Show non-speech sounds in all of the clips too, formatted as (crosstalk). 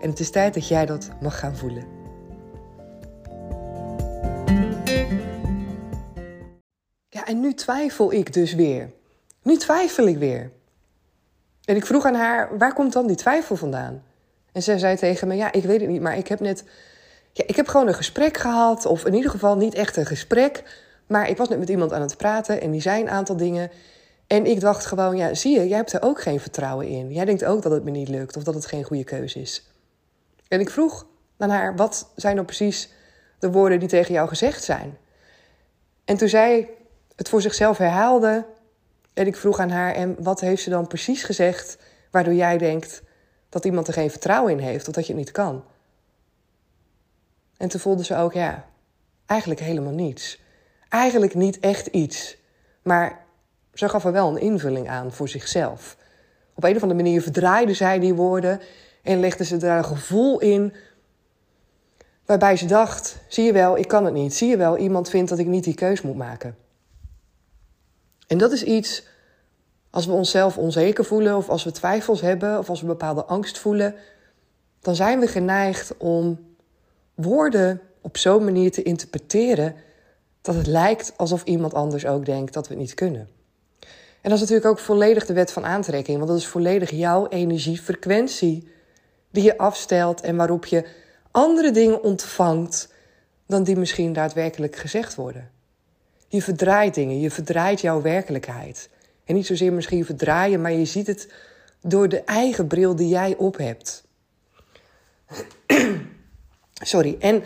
En het is tijd dat jij dat mag gaan voelen. Ja, en nu twijfel ik dus weer. Nu twijfel ik weer. En ik vroeg aan haar, waar komt dan die twijfel vandaan? En zij zei tegen me, ja, ik weet het niet, maar ik heb net... Ja, ik heb gewoon een gesprek gehad, of in ieder geval niet echt een gesprek... maar ik was net met iemand aan het praten en die zei een aantal dingen... En ik dacht gewoon, ja, zie je, jij hebt er ook geen vertrouwen in. Jij denkt ook dat het me niet lukt of dat het geen goede keuze is. En ik vroeg aan haar, wat zijn nou precies de woorden die tegen jou gezegd zijn? En toen zij het voor zichzelf herhaalde, en ik vroeg aan haar, en wat heeft ze dan precies gezegd waardoor jij denkt dat iemand er geen vertrouwen in heeft of dat je het niet kan? En toen voelde ze ook, ja, eigenlijk helemaal niets. Eigenlijk niet echt iets. Maar ze gaf er wel een invulling aan voor zichzelf. Op een of andere manier verdraaide zij die woorden en legde ze daar een gevoel in waarbij ze dacht: zie je wel, ik kan het niet. Zie je wel, iemand vindt dat ik niet die keus moet maken. En dat is iets, als we onszelf onzeker voelen, of als we twijfels hebben, of als we bepaalde angst voelen, dan zijn we geneigd om woorden op zo'n manier te interpreteren dat het lijkt alsof iemand anders ook denkt dat we het niet kunnen. En dat is natuurlijk ook volledig de wet van aantrekking, want dat is volledig jouw energiefrequentie die je afstelt en waarop je andere dingen ontvangt dan die misschien daadwerkelijk gezegd worden. Je verdraait dingen, je verdraait jouw werkelijkheid. En niet zozeer misschien verdraaien, maar je ziet het door de eigen bril die jij op hebt. (clears throat) Sorry. En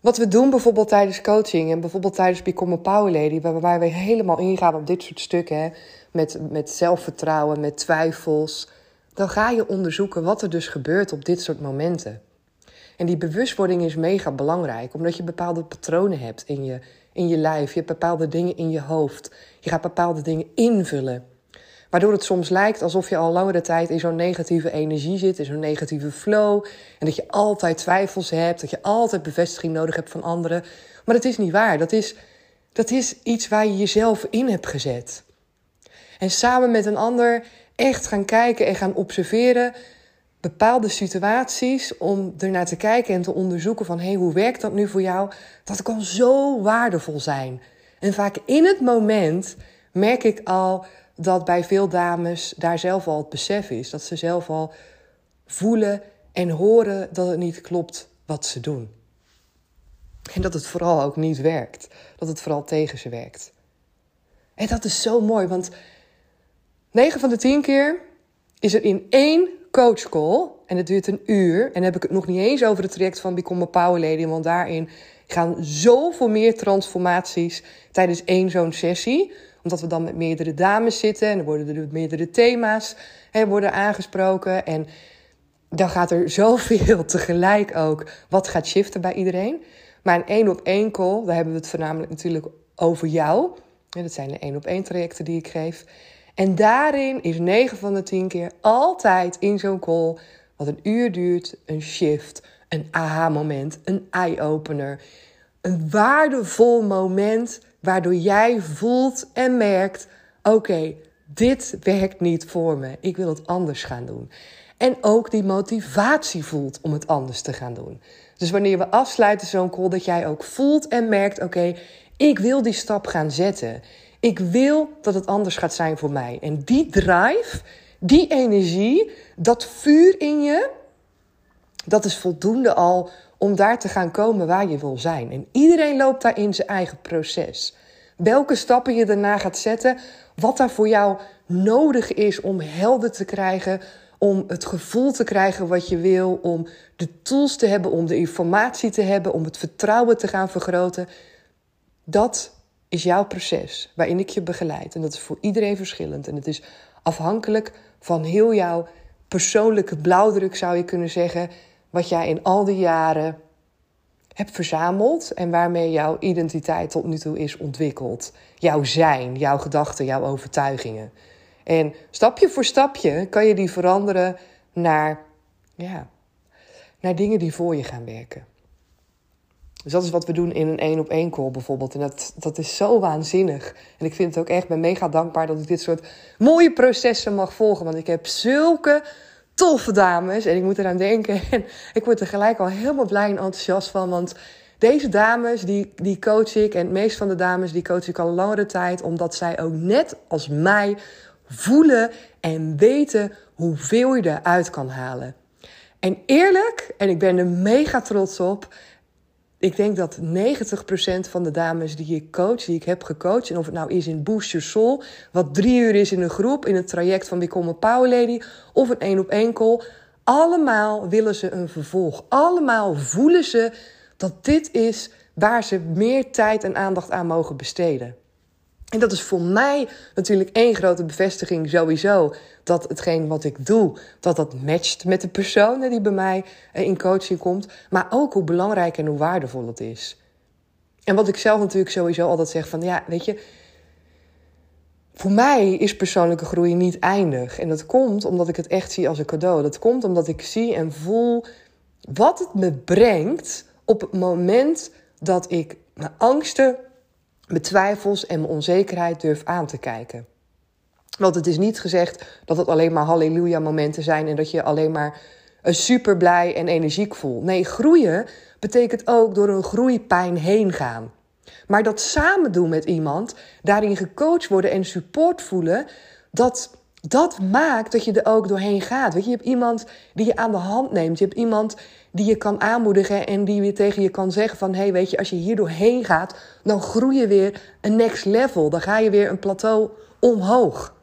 wat we doen bijvoorbeeld tijdens coaching en bijvoorbeeld tijdens Become a Power Lady, waarbij we helemaal ingaan op dit soort stukken, hè, met, met zelfvertrouwen, met twijfels, dan ga je onderzoeken wat er dus gebeurt op dit soort momenten. En die bewustwording is mega belangrijk, omdat je bepaalde patronen hebt in je, in je lijf. Je hebt bepaalde dingen in je hoofd. Je gaat bepaalde dingen invullen. Waardoor het soms lijkt alsof je al langere tijd in zo'n negatieve energie zit, in zo'n negatieve flow. En dat je altijd twijfels hebt, dat je altijd bevestiging nodig hebt van anderen. Maar dat is niet waar. Dat is, dat is iets waar je jezelf in hebt gezet. En samen met een ander echt gaan kijken en gaan observeren bepaalde situaties om ernaar te kijken en te onderzoeken van hé, hoe werkt dat nu voor jou? Dat kan zo waardevol zijn. En vaak in het moment merk ik al dat bij veel dames daar zelf al het besef is. Dat ze zelf al voelen en horen dat het niet klopt wat ze doen. En dat het vooral ook niet werkt. Dat het vooral tegen ze werkt. En dat is zo mooi, want 9 van de 10 keer is er in één coachcall, en het duurt een uur, en dan heb ik het nog niet eens over het traject van Become a Power Lady, want daarin gaan zoveel meer transformaties tijdens één zo'n sessie omdat we dan met meerdere dames zitten en er worden er meerdere thema's hè, worden aangesproken. En dan gaat er zoveel (laughs) tegelijk ook wat gaat shiften bij iedereen. Maar een één op één call, daar hebben we het voornamelijk natuurlijk over jou. En dat zijn de één op één trajecten die ik geef. En daarin is 9 van de 10 keer altijd in zo'n call, wat een uur duurt, een shift, een aha-moment, een eye-opener. Een waardevol moment waardoor jij voelt en merkt: oké, dit werkt niet voor me. Ik wil het anders gaan doen. En ook die motivatie voelt om het anders te gaan doen. Dus wanneer we afsluiten zo'n call, dat jij ook voelt en merkt: oké, ik wil die stap gaan zetten. Ik wil dat het anders gaat zijn voor mij. En die drive, die energie, dat vuur in je, dat is voldoende al om daar te gaan komen waar je wil zijn. En iedereen loopt daar in zijn eigen proces. welke stappen je daarna gaat zetten, wat daar voor jou nodig is om helder te krijgen, om het gevoel te krijgen wat je wil, om de tools te hebben, om de informatie te hebben, om het vertrouwen te gaan vergroten. Dat is jouw proces waarin ik je begeleid. En dat is voor iedereen verschillend. En het is afhankelijk van heel jouw persoonlijke blauwdruk, zou je kunnen zeggen, wat jij in al die jaren hebt verzameld en waarmee jouw identiteit tot nu toe is ontwikkeld. Jouw zijn, jouw gedachten, jouw overtuigingen. En stapje voor stapje kan je die veranderen naar, ja, naar dingen die voor je gaan werken. Dus dat is wat we doen in een één op één call bijvoorbeeld. En dat, dat is zo waanzinnig. En ik vind het ook echt, ben mega dankbaar dat ik dit soort mooie processen mag volgen. Want ik heb zulke toffe dames. En ik moet eraan denken. (laughs) En ik word er gelijk al helemaal blij en enthousiast van. Want deze dames, die, die coach ik. En het meest van de dames, die coach ik al langere tijd. Omdat zij ook net als mij voelen en weten hoeveel je eruit kan halen. En eerlijk, en ik ben er mega trots op. Ik denk dat 90% van de dames die ik coach, die ik heb gecoacht, en of het nou is in Boost Your Soul, wat drie uur is in een groep, in het traject van Become a Power Lady, of een één op één allemaal willen ze een vervolg. Allemaal voelen ze dat dit is waar ze meer tijd en aandacht aan mogen besteden. En dat is voor mij natuurlijk één grote bevestiging sowieso. Dat hetgeen wat ik doe, dat dat matcht met de persoon die bij mij eh, in coaching komt. Maar ook hoe belangrijk en hoe waardevol het is. En wat ik zelf natuurlijk sowieso altijd zeg van ja, weet je. Voor mij is persoonlijke groei niet eindig. En dat komt omdat ik het echt zie als een cadeau. Dat komt omdat ik zie en voel wat het me brengt op het moment dat ik mijn angsten mijn twijfels en mijn onzekerheid durf aan te kijken. Want het is niet gezegd dat het alleen maar halleluja momenten zijn en dat je alleen maar super blij en energiek voelt. Nee, groeien betekent ook door een groeipijn heen gaan. Maar dat samen doen met iemand, daarin gecoacht worden en support voelen, dat, dat maakt dat je er ook doorheen gaat. Weet je, je hebt iemand die je aan de hand neemt. Je hebt iemand die je kan aanmoedigen en die weer tegen je kan zeggen van... hé, hey, weet je, als je hier doorheen gaat, dan groei je weer een next level. Dan ga je weer een plateau omhoog.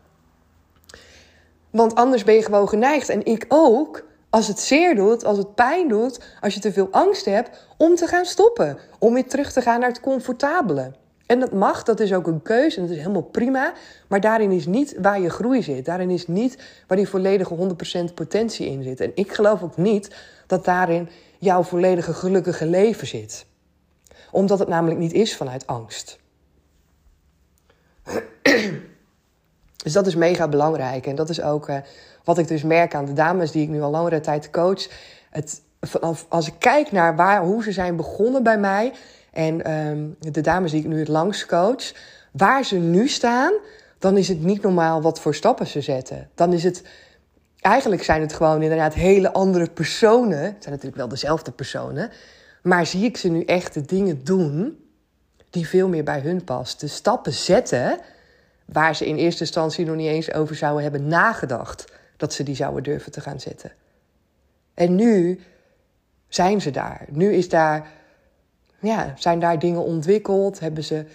Want anders ben je gewoon geneigd, en ik ook, als het zeer doet, als het pijn doet... als je te veel angst hebt, om te gaan stoppen. Om weer terug te gaan naar het comfortabele. En dat mag, dat is ook een keuze en dat is helemaal prima. Maar daarin is niet waar je groei zit. Daarin is niet waar die volledige 100% potentie in zit. En ik geloof ook niet dat daarin jouw volledige gelukkige leven zit. Omdat het namelijk niet is vanuit angst. Dus dat is mega belangrijk. En dat is ook uh, wat ik dus merk aan de dames die ik nu al langere tijd coach. Het, als ik kijk naar waar, hoe ze zijn begonnen bij mij en um, de dames die ik nu het langst coach, waar ze nu staan, dan is het niet normaal wat voor stappen ze zetten. Dan is het, eigenlijk zijn het gewoon inderdaad hele andere personen. Het zijn natuurlijk wel dezelfde personen. Maar zie ik ze nu echt de dingen doen die veel meer bij hun past. De stappen zetten waar ze in eerste instantie nog niet eens over zouden hebben nagedacht dat ze die zouden durven te gaan zetten. En nu zijn ze daar. Nu is daar ja, zijn daar dingen ontwikkeld? Hebben ze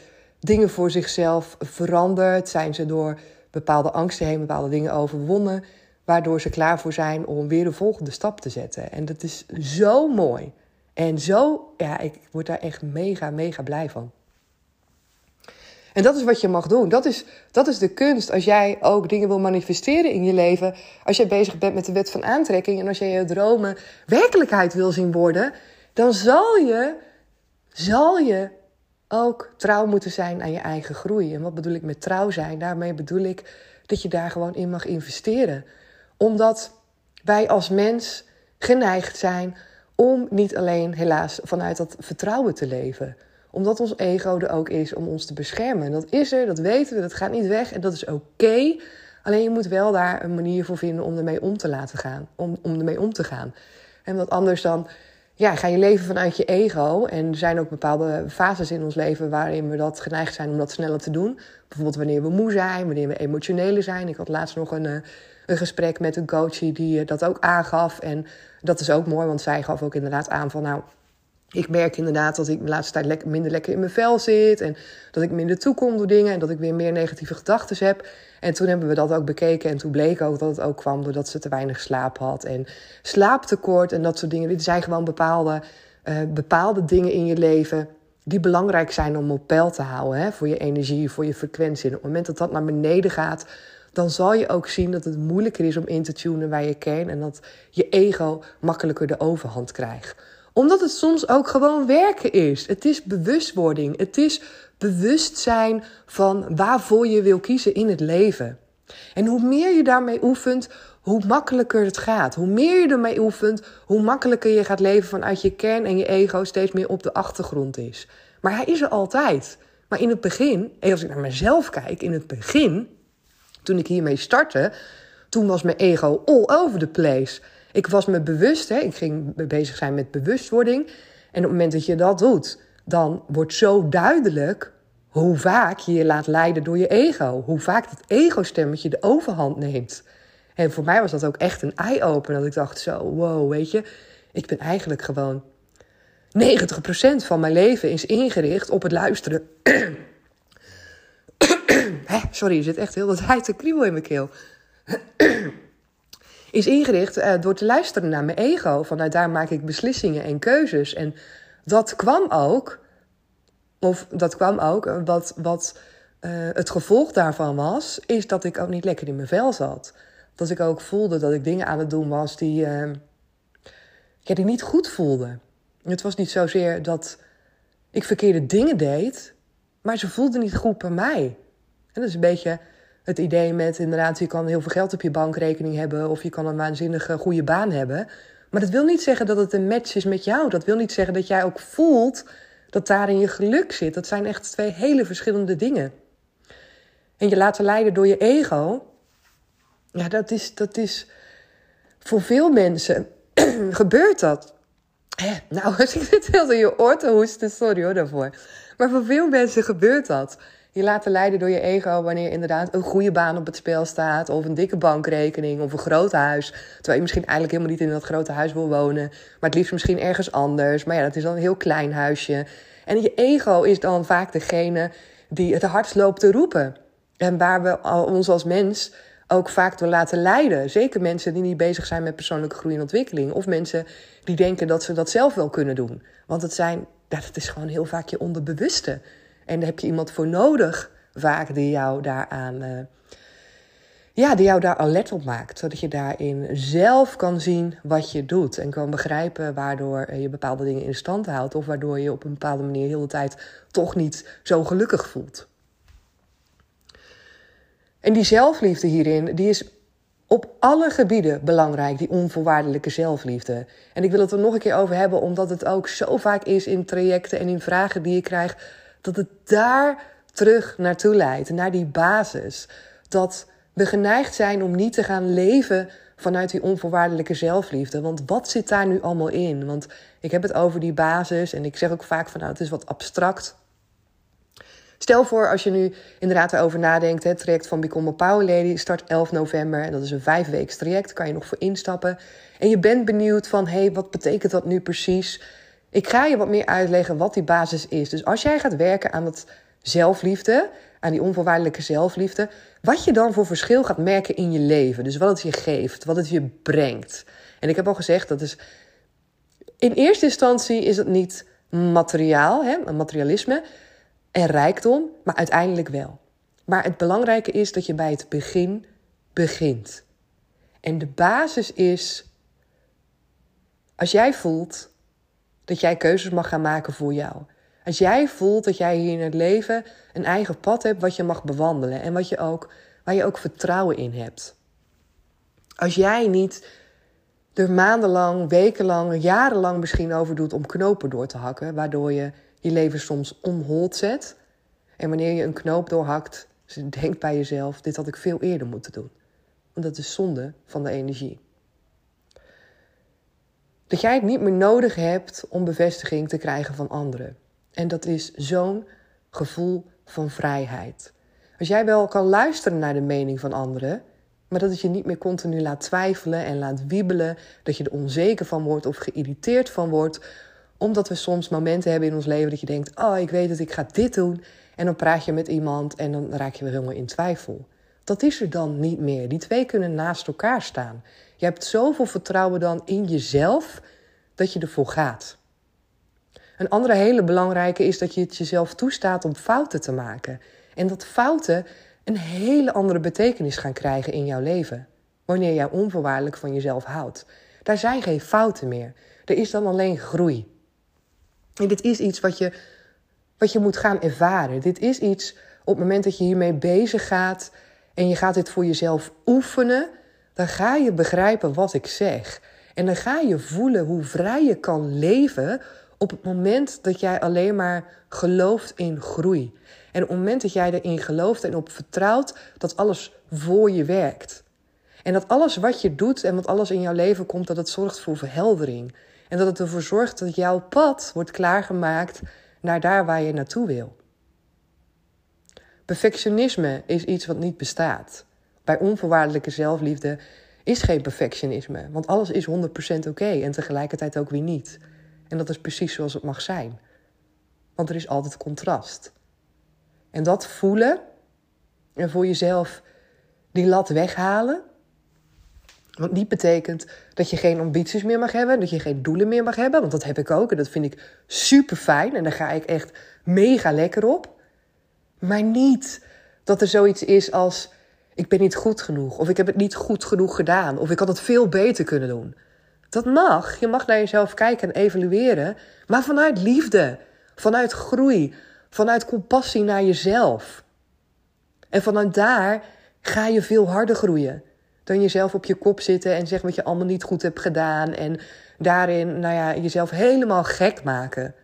dingen voor zichzelf veranderd? Zijn ze door bepaalde angsten heen bepaalde dingen overwonnen? Waardoor ze klaar voor zijn om weer de volgende stap te zetten. En dat is zo mooi. En zo, ja, ik word daar echt mega, mega blij van. En dat is wat je mag doen. Dat is, dat is de kunst. Als jij ook dingen wil manifesteren in je leven. Als jij bezig bent met de wet van aantrekking. En als jij je dromen werkelijkheid wil zien worden. Dan zal je zal je ook trouw moeten zijn aan je eigen groei. En wat bedoel ik met trouw zijn? Daarmee bedoel ik dat je daar gewoon in mag investeren. Omdat wij als mens geneigd zijn om niet alleen helaas vanuit dat vertrouwen te leven. Omdat ons ego er ook is om ons te beschermen. En dat is er, dat weten we, dat gaat niet weg en dat is oké. Alleen je moet wel daar een manier voor vinden om ermee om te laten gaan. Om, om ermee om te gaan. En wat anders dan ja, ga je leven vanuit je ego. En er zijn ook bepaalde fases in ons leven waarin we dat geneigd zijn om dat sneller te doen. Bijvoorbeeld wanneer we moe zijn, wanneer we emotionele zijn. Ik had laatst nog een, eh, een gesprek met een coach die eh, dat ook aangaf. En dat is ook mooi, want zij gaf ook inderdaad aan van nou, Ik merk inderdaad dat ik de laatste tijd lekker, minder lekker in mijn vel zit. En dat ik minder toekom door dingen. En dat ik weer meer negatieve gedachten heb. En toen hebben we dat ook bekeken. En toen bleek ook dat het ook kwam doordat ze te weinig slaap had. En slaaptekort en dat soort dingen. Dit zijn gewoon bepaalde, uh, bepaalde dingen in je leven. Die belangrijk zijn om op peil te houden. Hè? Voor je energie, voor je frequentie. En op het moment dat dat naar beneden gaat. Dan zal je ook zien dat het moeilijker is om in te tunen bij je kern. En dat je ego makkelijker de overhand krijgt omdat het soms ook gewoon werken is. Het is bewustwording. Het is bewustzijn van waarvoor je wil kiezen in het leven. En hoe meer je daarmee oefent, hoe makkelijker het gaat. Hoe meer je ermee oefent, hoe makkelijker je gaat leven vanuit je kern en je ego steeds meer op de achtergrond is. Maar hij is er altijd. Maar in het begin, als ik naar mezelf kijk, in het begin, toen ik hiermee startte, toen was mijn ego all over the place. Ik was me bewust, hè, ik ging bezig zijn met bewustwording. En op het moment dat je dat doet, dan wordt zo duidelijk hoe vaak je je laat leiden door je ego. Hoe vaak dat ego-stemmetje de overhand neemt. En voor mij was dat ook echt een eye-opener. Dat ik dacht zo, wow, weet je, ik ben eigenlijk gewoon... 90% van mijn leven is ingericht op het luisteren. (coughs) Sorry, je zit echt heel dat tijd te kriebel in mijn keel (coughs) is ingericht uh, door te luisteren naar mijn ego. Vanuit daar maak ik beslissingen en keuzes. En dat kwam ook, of dat kwam ook, wat, wat uh, het gevolg daarvan was, is dat ik ook niet lekker in mijn vel zat. Dat ik ook voelde dat ik dingen aan het doen was die, ja, die niet goed voelden. Het was niet zozeer dat ik verkeerde dingen deed, maar ze voelden niet goed bij mij. En dat is een beetje het idee met inderdaad, je kan heel veel geld op je bankrekening hebben of je kan een waanzinnige goede baan hebben. Maar dat wil niet zeggen dat het een match is met jou. Dat wil niet zeggen dat jij ook voelt dat daarin je geluk zit. Dat zijn echt twee hele verschillende dingen. En je laten leiden door je ego, ja, dat is, dat is voor veel mensen (clears throat) gebeurt dat. Nou, (laughs) ik zit heel in je oor te hoesten, sorry hoor daarvoor. Maar voor veel mensen gebeurt dat je laten leiden door je ego wanneer inderdaad een goede baan op het spel staat, of een dikke bankrekening, of een groot huis. Terwijl je misschien eigenlijk helemaal niet in dat grote huis wil wonen, maar het liefst misschien ergens anders. Maar ja, dat is dan een heel klein huisje. En je ego is dan vaak degene die het hardst loopt te roepen. En waar we ons als mens ook vaak door laten leiden. Zeker mensen die niet bezig zijn met persoonlijke groei en ontwikkeling. Of mensen die denken dat ze dat zelf wel kunnen doen. Want het, zijn, dat is gewoon heel vaak je onderbewuste. En daar heb je iemand voor nodig, vaak, die jou daaraan. Uh, ja, die jou daar alert op maakt. Zodat je daarin zelf kan zien wat je doet. En kan begrijpen waardoor je bepaalde dingen in stand houdt. Of waardoor je op een bepaalde manier heel de tijd toch niet zo gelukkig voelt. En die zelfliefde hierin, die is op alle gebieden belangrijk, die onvoorwaardelijke zelfliefde. En ik wil het er nog een keer over hebben, omdat het ook zo vaak is in trajecten en in vragen die je krijgt dat het daar terug naartoe leidt, naar die basis. Dat we geneigd zijn om niet te gaan leven vanuit die onvoorwaardelijke zelfliefde. Want wat zit daar nu allemaal in? Want ik heb het over die basis en ik zeg ook vaak van nou, het is wat abstract. Stel voor als je nu inderdaad erover nadenkt, het traject van Become a Power Lady start 11 november en dat is een vijfweeks traject, kan je nog voor instappen. En je bent benieuwd van, hé, hey, wat betekent dat nu precies? Ik ga je wat meer uitleggen wat die basis is. Dus als jij gaat werken aan dat zelfliefde, aan die onvoorwaardelijke zelfliefde, wat je dan voor verschil gaat merken in je leven. Dus wat het je geeft, wat het je brengt. En ik heb al gezegd, dat is. In eerste instantie is het niet materiaal, hè, materialisme en rijkdom, maar uiteindelijk wel. Maar het belangrijke is dat je bij het begin begint. En de basis is, als jij voelt dat jij keuzes mag gaan maken voor jou. Als jij voelt dat jij hier in het leven een eigen pad hebt wat je mag bewandelen en wat je ook, waar je ook vertrouwen in hebt. Als jij niet er maandenlang, wekenlang, jarenlang misschien over doet om knopen door te hakken, waardoor je je leven soms onhold zet. En wanneer je een knoop doorhakt, denk bij jezelf: dit had ik veel eerder moeten doen. Want dat is zonde van de energie. Dat jij het niet meer nodig hebt om bevestiging te krijgen van anderen. En dat is zo'n gevoel van vrijheid. Als jij wel kan luisteren naar de mening van anderen, maar dat het je niet meer continu laat twijfelen en laat wiebelen, dat je er onzeker van wordt of geïrriteerd van wordt, Omdat we soms momenten hebben in ons leven dat je denkt: Oh, ik weet het, ik ga dit doen. En dan praat je met iemand en dan raak je weer helemaal in twijfel. Dat is er dan niet meer. Die twee kunnen naast elkaar staan. Je hebt zoveel vertrouwen dan in jezelf dat je ervoor gaat. Een andere hele belangrijke is dat je het jezelf toestaat om fouten te maken. En dat fouten een hele andere betekenis gaan krijgen in jouw leven. Wanneer jij onvoorwaardelijk van jezelf houdt. Daar zijn geen fouten meer. Er is dan alleen groei. En dit is iets wat je, wat je moet gaan ervaren. Dit is iets op het moment dat je hiermee bezig gaat en je gaat dit voor jezelf oefenen, dan ga je begrijpen wat ik zeg. En dan ga je voelen hoe vrij je kan leven op het moment dat jij alleen maar gelooft in groei. En op het moment dat jij erin gelooft en op vertrouwt dat alles voor je werkt. En dat alles wat je doet en wat alles in jouw leven komt, dat het zorgt voor verheldering. En dat het ervoor zorgt dat jouw pad wordt klaargemaakt naar daar waar je naartoe wil. Perfectionisme is iets wat niet bestaat. Bij onvoorwaardelijke zelfliefde is geen perfectionisme, want alles is 100% oké en tegelijkertijd ook weer niet. En dat is precies zoals het mag zijn. Want er is altijd contrast. En dat voelen en voor jezelf die lat weghalen. Want niet betekent dat je geen ambities meer mag hebben, dat je geen doelen meer mag hebben. Want dat heb ik ook en dat vind ik super fijn en daar ga ik echt mega lekker op. Maar niet dat er zoiets is als ik ben niet goed genoeg of ik heb het niet goed genoeg gedaan of ik had het veel beter kunnen doen. Dat mag. Je mag naar jezelf kijken en evalueren, maar vanuit liefde, vanuit groei, vanuit compassie naar jezelf. En vanuit daar ga je veel harder groeien dan jezelf op je kop zitten en zeggen wat je allemaal niet goed hebt gedaan en daarin, nou ja, jezelf helemaal gek maken.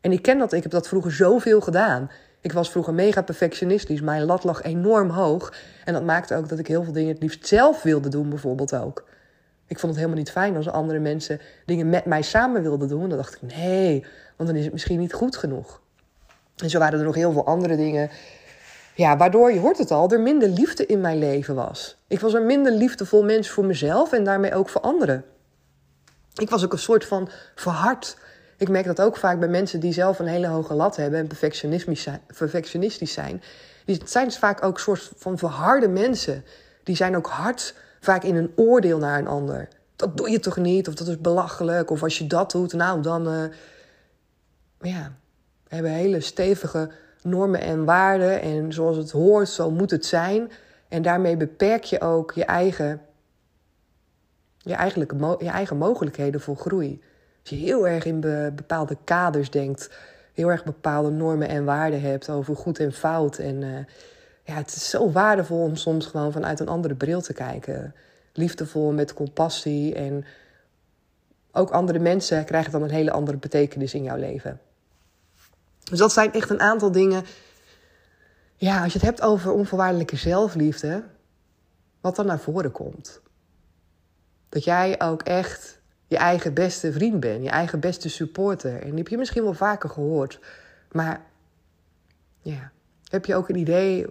En ik ken dat, ik heb dat vroeger zoveel gedaan. Ik was vroeger mega perfectionistisch. Mijn lat lag enorm hoog. En dat maakte ook dat ik heel veel dingen het liefst zelf wilde doen, bijvoorbeeld ook. Ik vond het helemaal niet fijn als andere mensen dingen met mij samen wilden doen. Dan dacht ik, nee, want dan is het misschien niet goed genoeg. En zo waren er nog heel veel andere dingen. Ja, waardoor, je hoort het al, er minder liefde in mijn leven was. Ik was een minder liefdevol mens voor mezelf en daarmee ook voor anderen. Ik was ook een soort van verhard ik merk dat ook vaak bij mensen die zelf een hele hoge lat hebben en perfectionistisch zijn. Die zijn dus vaak ook soort van verharde mensen. Die zijn ook hard vaak in een oordeel naar een ander. Dat doe je toch niet? Of dat is belachelijk? Of als je dat doet, nou dan. Uh... Ja, we hebben hele stevige normen en waarden. En zoals het hoort, zo moet het zijn. En daarmee beperk je ook je eigen, je, je eigen mogelijkheden voor groei. Je heel erg in bepaalde kaders denkt, heel erg bepaalde normen en waarden hebt over goed en fout. En uh, ja, het is zo waardevol om soms gewoon vanuit een andere bril te kijken. Liefdevol, met compassie. En ook andere mensen krijgen dan een hele andere betekenis in jouw leven. Dus dat zijn echt een aantal dingen. Ja, als je het hebt over onvoorwaardelijke zelfliefde, wat dan naar voren komt. Dat jij ook echt je eigen beste vriend bent, je eigen beste supporter. En die heb je misschien wel vaker gehoord. Maar ja, heb je ook een idee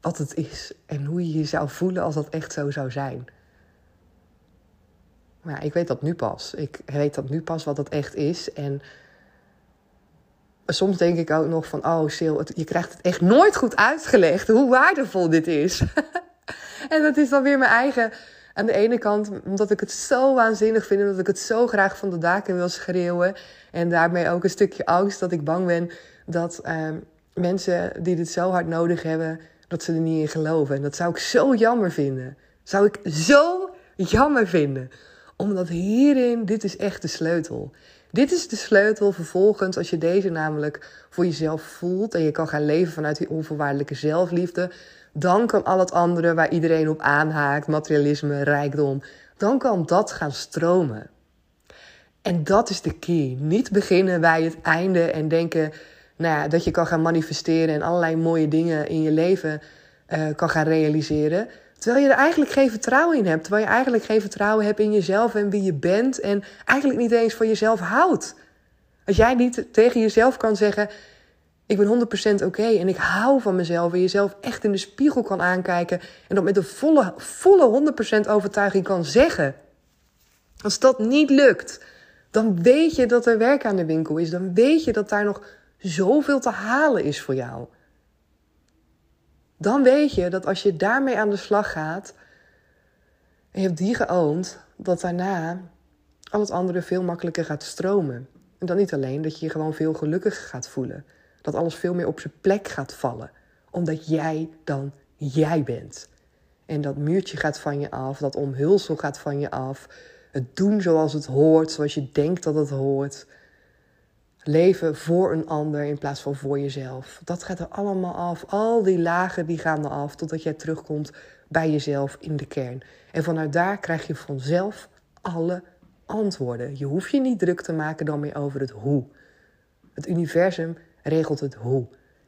wat het is en hoe je je zou voelen als dat echt zo zou zijn? Maar ik weet dat nu pas. Ik weet dat nu pas wat dat echt is. En soms denk ik ook nog van, oh Sil, je krijgt het echt nooit goed uitgelegd hoe waardevol dit is. (laughs) en dat is dan weer mijn eigen aan de ene kant omdat ik het zo waanzinnig vind dat ik het zo graag van de daken wil schreeuwen. En daarmee ook een stukje angst dat ik bang ben dat ehm, mensen die dit zo hard nodig hebben, dat ze er niet in geloven. En dat zou ik zo jammer vinden. Zou ik zo jammer vinden. Omdat hierin, dit is echt de sleutel. Dit is de sleutel vervolgens als je deze namelijk voor jezelf voelt en je kan gaan leven vanuit die onvoorwaardelijke zelfliefde dan kan al het andere waar iedereen op aanhaakt, materialisme, rijkdom, dan kan dat gaan stromen. En dat is de key. Niet beginnen bij het einde en denken nou ja, dat je kan gaan manifesteren en allerlei mooie dingen in je leven uh, kan gaan realiseren. Terwijl je er eigenlijk geen vertrouwen in hebt. Terwijl je eigenlijk geen vertrouwen hebt in jezelf en wie je bent. En eigenlijk niet eens van jezelf houdt. Als jij niet tegen jezelf kan zeggen: ik ben 100% oké en ik hou van mezelf. En jezelf echt in de spiegel kan aankijken. En dat met een volle, volle 100% overtuiging kan zeggen. Als dat niet lukt, dan weet je dat er werk aan de winkel is. Dan weet je dat daar nog zoveel te halen is voor jou. Dan weet je dat als je daarmee aan de slag gaat en je hebt die geoond, dat daarna al het andere veel makkelijker gaat stromen. En dan niet alleen dat je je gewoon veel gelukkiger gaat voelen. Dat alles veel meer op zijn plek gaat vallen. Omdat jij dan jij bent. En dat muurtje gaat van je af, dat omhulsel gaat van je af. Het doen zoals het hoort, zoals je denkt dat het hoort. Leven voor een ander in plaats van voor jezelf. Dat gaat er allemaal af. Al die lagen die gaan er af totdat jij terugkomt bij jezelf in de kern. En vanuit daar krijg je vanzelf alle antwoorden. Je hoeft je niet druk te maken dan meer over het hoe. Het universum regelt het hoe.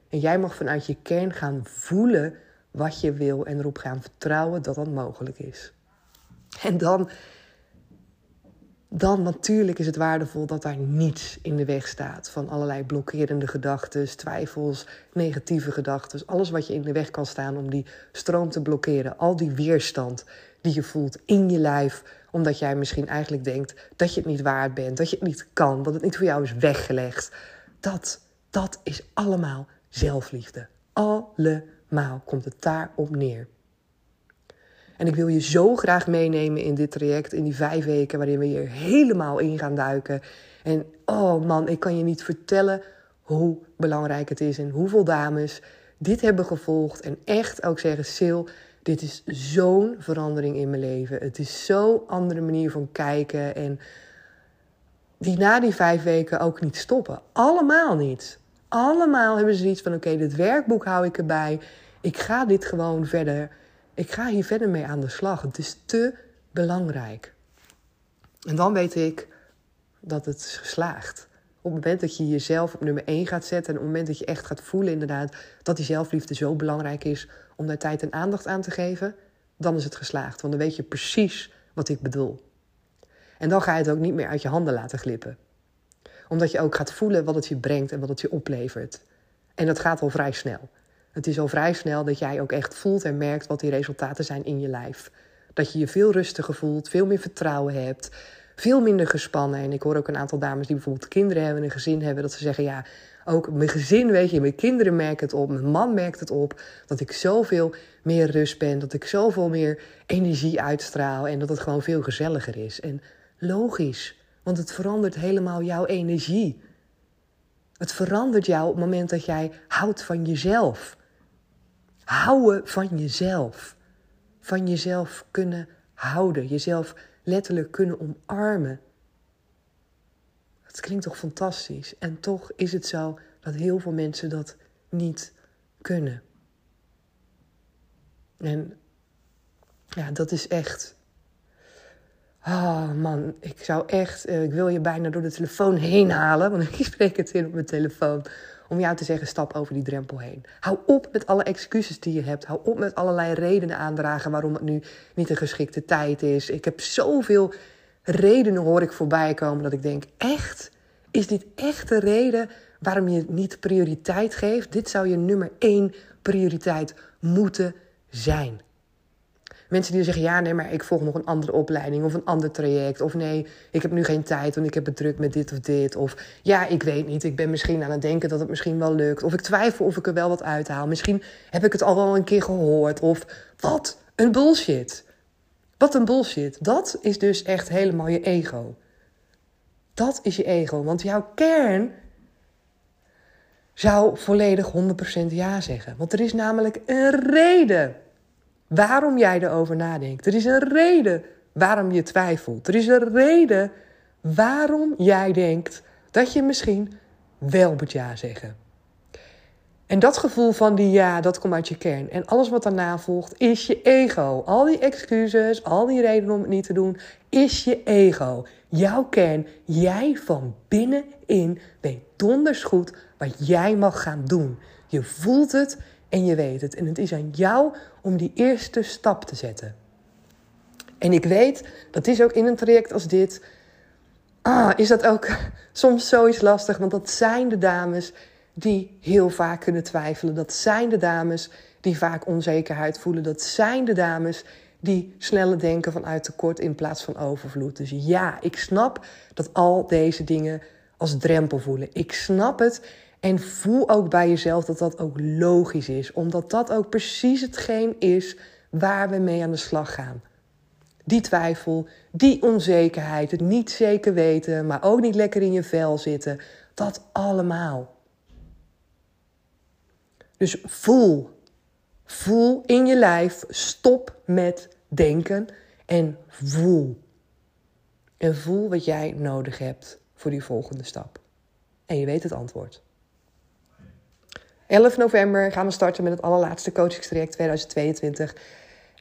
En jij mag vanuit je kern gaan voelen wat je wil en erop gaan vertrouwen dat dat mogelijk is. En dan, dan natuurlijk is het waardevol dat daar niets in de weg staat van allerlei blokkerende gedachten, twijfels, negatieve gedachten. Alles wat je in de weg kan staan om die stroom te blokkeren. Al die weerstand die je voelt in je lijf, omdat jij misschien eigenlijk denkt dat je het niet waard bent, dat je het niet kan, dat het niet voor jou is weggelegd. Dat, dat is allemaal zelfliefde. Allemaal komt het daarop neer. En ik wil je zo graag meenemen in dit traject, in die vijf weken waarin we hier helemaal in gaan duiken. En oh man, ik kan je niet vertellen hoe belangrijk het is en hoeveel dames dit hebben gevolgd. En echt ook zeggen, Sil, dit is zo'n verandering in mijn leven. Het is zo'n andere manier van kijken. En die na die vijf weken ook niet stoppen. Allemaal niet. Allemaal hebben ze iets van: oké, dit werkboek hou ik erbij. Ik ga dit gewoon verder. Ik ga hier verder mee aan de slag. Het is te belangrijk. En dan weet ik dat het is geslaagd. Op het moment dat je jezelf op nummer 1 gaat zetten en op het moment dat je echt gaat voelen inderdaad dat die zelfliefde zo belangrijk is om daar tijd en aandacht aan te geven, dan is het geslaagd. Want dan weet je precies wat ik bedoel. En dan ga je het ook niet meer uit je handen laten glippen. Omdat je ook gaat voelen wat het je brengt en wat het je oplevert. En dat gaat al vrij snel. Het is al vrij snel dat jij ook echt voelt en merkt wat die resultaten zijn in je lijf. Dat je je veel rustiger voelt, veel meer vertrouwen hebt, veel minder gespannen. En ik hoor ook een aantal dames die bijvoorbeeld kinderen hebben en een gezin hebben, dat ze zeggen: Ja, ook mijn gezin, weet je, mijn kinderen merken het op, mijn man merkt het op, dat ik zoveel meer rust ben, dat ik zoveel meer energie uitstraal en dat het gewoon veel gezelliger is. En logisch, want het verandert helemaal jouw energie. Het verandert jou op het moment dat jij houdt van jezelf. Houden van jezelf. Van jezelf kunnen houden, jezelf letterlijk kunnen omarmen. Het klinkt toch fantastisch? En toch is het zo dat heel veel mensen dat niet kunnen. En ja, dat is echt. Oh man, ik zou echt. Eh, ik wil je bijna door de telefoon heen halen. Want (laughs) ik spreek het in op mijn telefoon. Om jou te zeggen: stap over die drempel heen. Hou op met alle excuses die je hebt. Hou op met allerlei redenen aandragen waarom het nu niet een geschikte tijd is. Ik heb zoveel redenen hoor ik voorbij komen dat ik denk: echt? Is dit echt de reden waarom je niet prioriteit geeft? Dit zou je nummer één prioriteit moeten zijn. Mensen die zeggen: ja, nee, maar ik volg nog een andere opleiding of een ander traject. Of nee, ik heb nu geen tijd, want ik heb het druk met dit of dit. Of ja, ik weet niet, ik ben misschien aan het denken dat het misschien wel lukt. Of ik twijfel of ik er wel wat uithaal. Misschien heb ik het al wel een keer gehoord. Of wat een bullshit. Wat een bullshit. Dat is dus echt helemaal je ego. Dat is je ego. Want jouw kern zou volledig 100% ja zeggen. Want er is namelijk een reden waarom jij erover nadenkt. Er is een reden waarom je twijfelt. Er is een reden waarom jij denkt dat je misschien wel moet ja zeggen. En dat gevoel van die ja, dat komt uit je kern. En alles wat daarna volgt, is je ego. Al die excuses, al die redenen om het niet te doen, is je ego. Jouw kern, jij van binnenin weet donders goed wat jij mag gaan doen. Je voelt het en je weet het. En het is aan jou om die eerste stap te zetten. En ik weet, dat is ook in een traject als dit. Ah, is dat ook (laughs) soms zoiets lastig, want dat zijn de dames die heel vaak kunnen twijfelen. Dat zijn de dames die vaak onzekerheid voelen. Dat zijn de dames die snelle denken vanuit tekort in plaats van overvloed. Dus ja, ik snap dat al deze dingen als drempel voelen. Ik snap het en voel ook bij jezelf dat dat ook logisch is, omdat dat ook precies hetgeen is waar we mee aan de slag gaan. Die twijfel, die onzekerheid, het niet zeker weten, maar ook niet lekker in je vel zitten, dat allemaal. Dus voel, voel in je lijf, stop met denken en voel. En voel wat jij nodig hebt voor die volgende stap. En je weet het antwoord. 11 november gaan we starten met het allerlaatste coachingstraject 2022.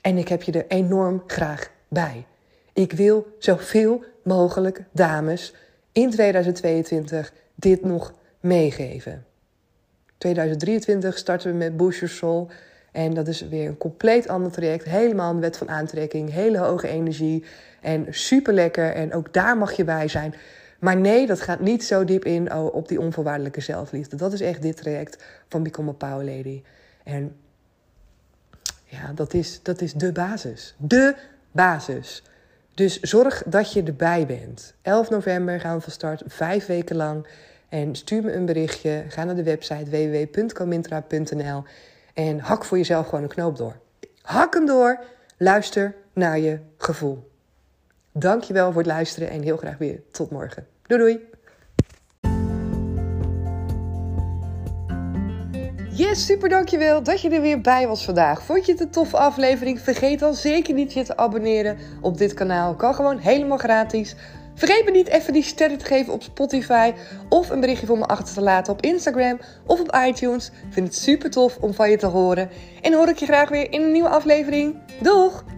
En ik heb je er enorm graag bij. Ik wil zoveel mogelijk dames in 2022 dit nog meegeven. 2023 starten we met Your Soul. En dat is weer een compleet ander traject. Helemaal een wet van aantrekking. Hele hoge energie. En super lekker. En ook daar mag je bij zijn. Maar nee, dat gaat niet zo diep in oh, op die onvoorwaardelijke zelfliefde. Dat is echt dit traject van Become a Power Lady. En ja, dat is, dat is de basis. De basis. Dus zorg dat je erbij bent. 11 november gaan we van start, vijf weken lang. En stuur me een berichtje. Ga naar de website www.comintra.nl en hak voor jezelf gewoon een knoop door. Hak hem door. Luister naar je gevoel. Dankjewel voor het luisteren en heel graag weer tot morgen. Doei doei! Yes, super dankjewel dat je er weer bij was vandaag. Vond je het een toffe aflevering? Vergeet dan zeker niet je te abonneren op dit kanaal. Kan gewoon helemaal gratis. Vergeet me niet even die sterren te geven op Spotify of een berichtje voor me achter te laten op Instagram of op iTunes. Vind het super tof om van je te horen. En hoor ik je graag weer in een nieuwe aflevering. Doeg!